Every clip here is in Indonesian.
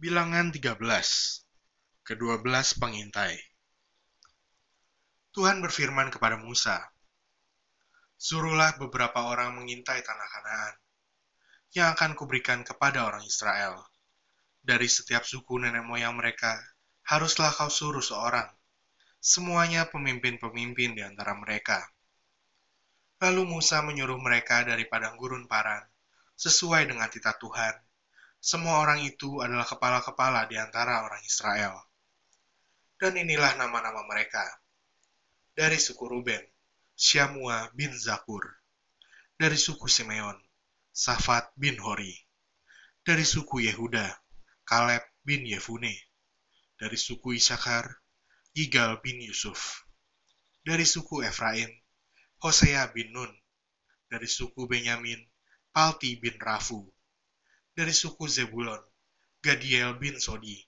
Bilangan 13 Kedua belas pengintai Tuhan berfirman kepada Musa, Suruhlah beberapa orang mengintai tanah Kanaan, yang akan kuberikan kepada orang Israel. Dari setiap suku nenek moyang mereka, haruslah kau suruh seorang, semuanya pemimpin-pemimpin di antara mereka. Lalu Musa menyuruh mereka dari padang gurun Paran, sesuai dengan titah Tuhan, semua orang itu adalah kepala-kepala di antara orang Israel. Dan inilah nama-nama mereka. Dari suku Ruben, Syamua bin Zakur. Dari suku Simeon, Safat bin Hori. Dari suku Yehuda, Kaleb bin Yefune. Dari suku Isakar, Igal bin Yusuf. Dari suku Efraim, Hosea bin Nun. Dari suku Benyamin, Palti bin Rafu dari suku Zebulon, Gadiel bin Sodi,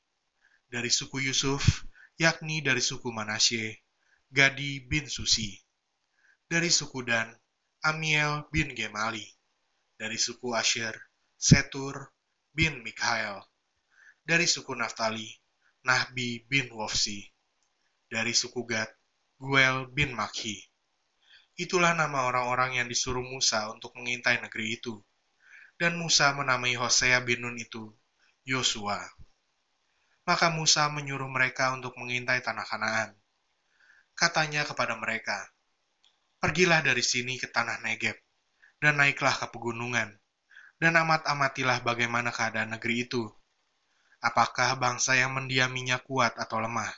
dari suku Yusuf, yakni dari suku Manasye, Gadi bin Susi, dari suku Dan, Amiel bin Gemali, dari suku Asher, Setur bin Mikhael, dari suku Naftali, Nahbi bin Wofsi, dari suku Gad, Guel bin Makhi. Itulah nama orang-orang yang disuruh Musa untuk mengintai negeri itu dan Musa menamai Hosea bin Nun itu Yosua. Maka Musa menyuruh mereka untuk mengintai tanah Kanaan. Katanya kepada mereka, Pergilah dari sini ke tanah Negeb, dan naiklah ke pegunungan, dan amat-amatilah bagaimana keadaan negeri itu. Apakah bangsa yang mendiaminya kuat atau lemah?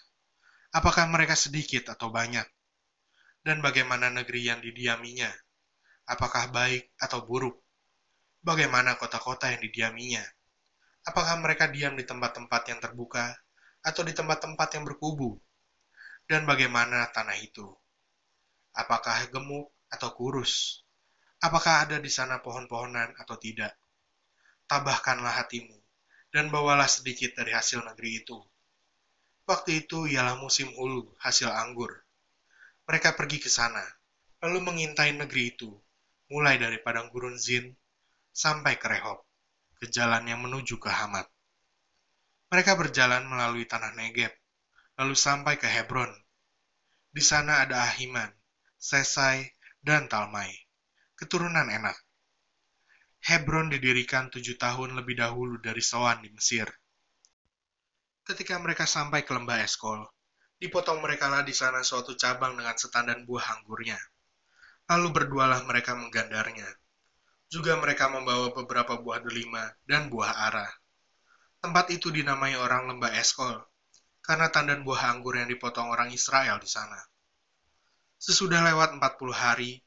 Apakah mereka sedikit atau banyak? Dan bagaimana negeri yang didiaminya? Apakah baik atau buruk? Bagaimana kota-kota yang didiaminya? Apakah mereka diam di tempat-tempat yang terbuka atau di tempat-tempat yang berkubu? Dan bagaimana tanah itu? Apakah gemuk atau kurus? Apakah ada di sana pohon-pohonan atau tidak? Tabahkanlah hatimu dan bawalah sedikit dari hasil negeri itu. Waktu itu ialah musim hulu hasil anggur. Mereka pergi ke sana, lalu mengintai negeri itu, mulai dari padang gurun Zin sampai ke Rehob, ke jalan yang menuju ke Hamat. Mereka berjalan melalui tanah Negeb, lalu sampai ke Hebron. Di sana ada Ahiman, Sesai, dan Talmai, keturunan enak. Hebron didirikan tujuh tahun lebih dahulu dari Soan di Mesir. Ketika mereka sampai ke lembah Eskol, dipotong mereka lah di sana suatu cabang dengan setandan buah anggurnya. Lalu berdualah mereka menggandarnya. Juga mereka membawa beberapa buah delima dan buah ara. Tempat itu dinamai orang lembah Eskol, karena tandan buah anggur yang dipotong orang Israel di sana. Sesudah lewat 40 hari,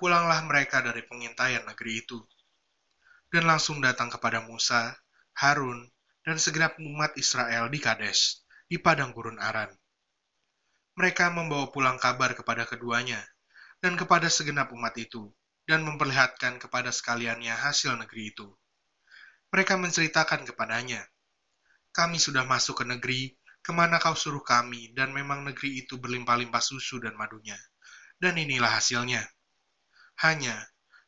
pulanglah mereka dari pengintaian negeri itu. Dan langsung datang kepada Musa, Harun, dan segenap umat Israel di Kades, di padang gurun Aran. Mereka membawa pulang kabar kepada keduanya, dan kepada segenap umat itu, dan memperlihatkan kepada sekaliannya hasil negeri itu. Mereka menceritakan kepadanya, kami sudah masuk ke negeri ke mana kau suruh kami, dan memang negeri itu berlimpah-limpah susu dan madunya. Dan inilah hasilnya. Hanya,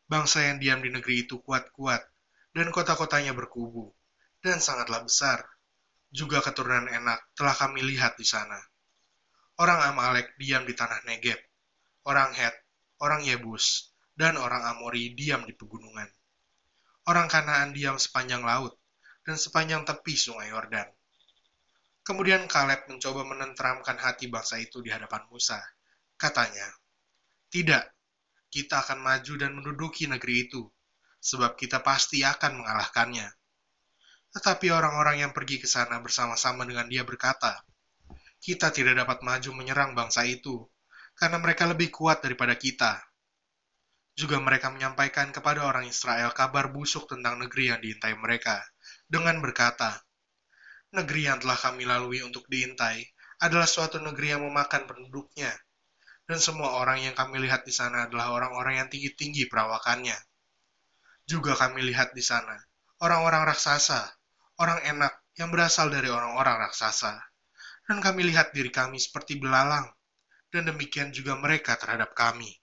bangsa yang diam di negeri itu kuat-kuat, dan kota-kotanya berkubu, dan sangatlah besar. Juga keturunan enak telah kami lihat di sana. Orang Amalek diam di tanah Negeb, orang Het, orang Yebus, dan orang Amori diam di pegunungan. Orang Kanaan diam sepanjang laut dan sepanjang tepi sungai Yordan. Kemudian Kaleb mencoba menenteramkan hati bangsa itu di hadapan Musa. Katanya, Tidak, kita akan maju dan menduduki negeri itu, sebab kita pasti akan mengalahkannya. Tetapi orang-orang yang pergi ke sana bersama-sama dengan dia berkata, Kita tidak dapat maju menyerang bangsa itu, karena mereka lebih kuat daripada kita juga mereka menyampaikan kepada orang Israel kabar busuk tentang negeri yang diintai mereka, dengan berkata, Negeri yang telah kami lalui untuk diintai adalah suatu negeri yang memakan penduduknya, dan semua orang yang kami lihat di sana adalah orang-orang yang tinggi-tinggi perawakannya. Juga kami lihat di sana orang-orang raksasa, orang enak yang berasal dari orang-orang raksasa, dan kami lihat diri kami seperti belalang, dan demikian juga mereka terhadap kami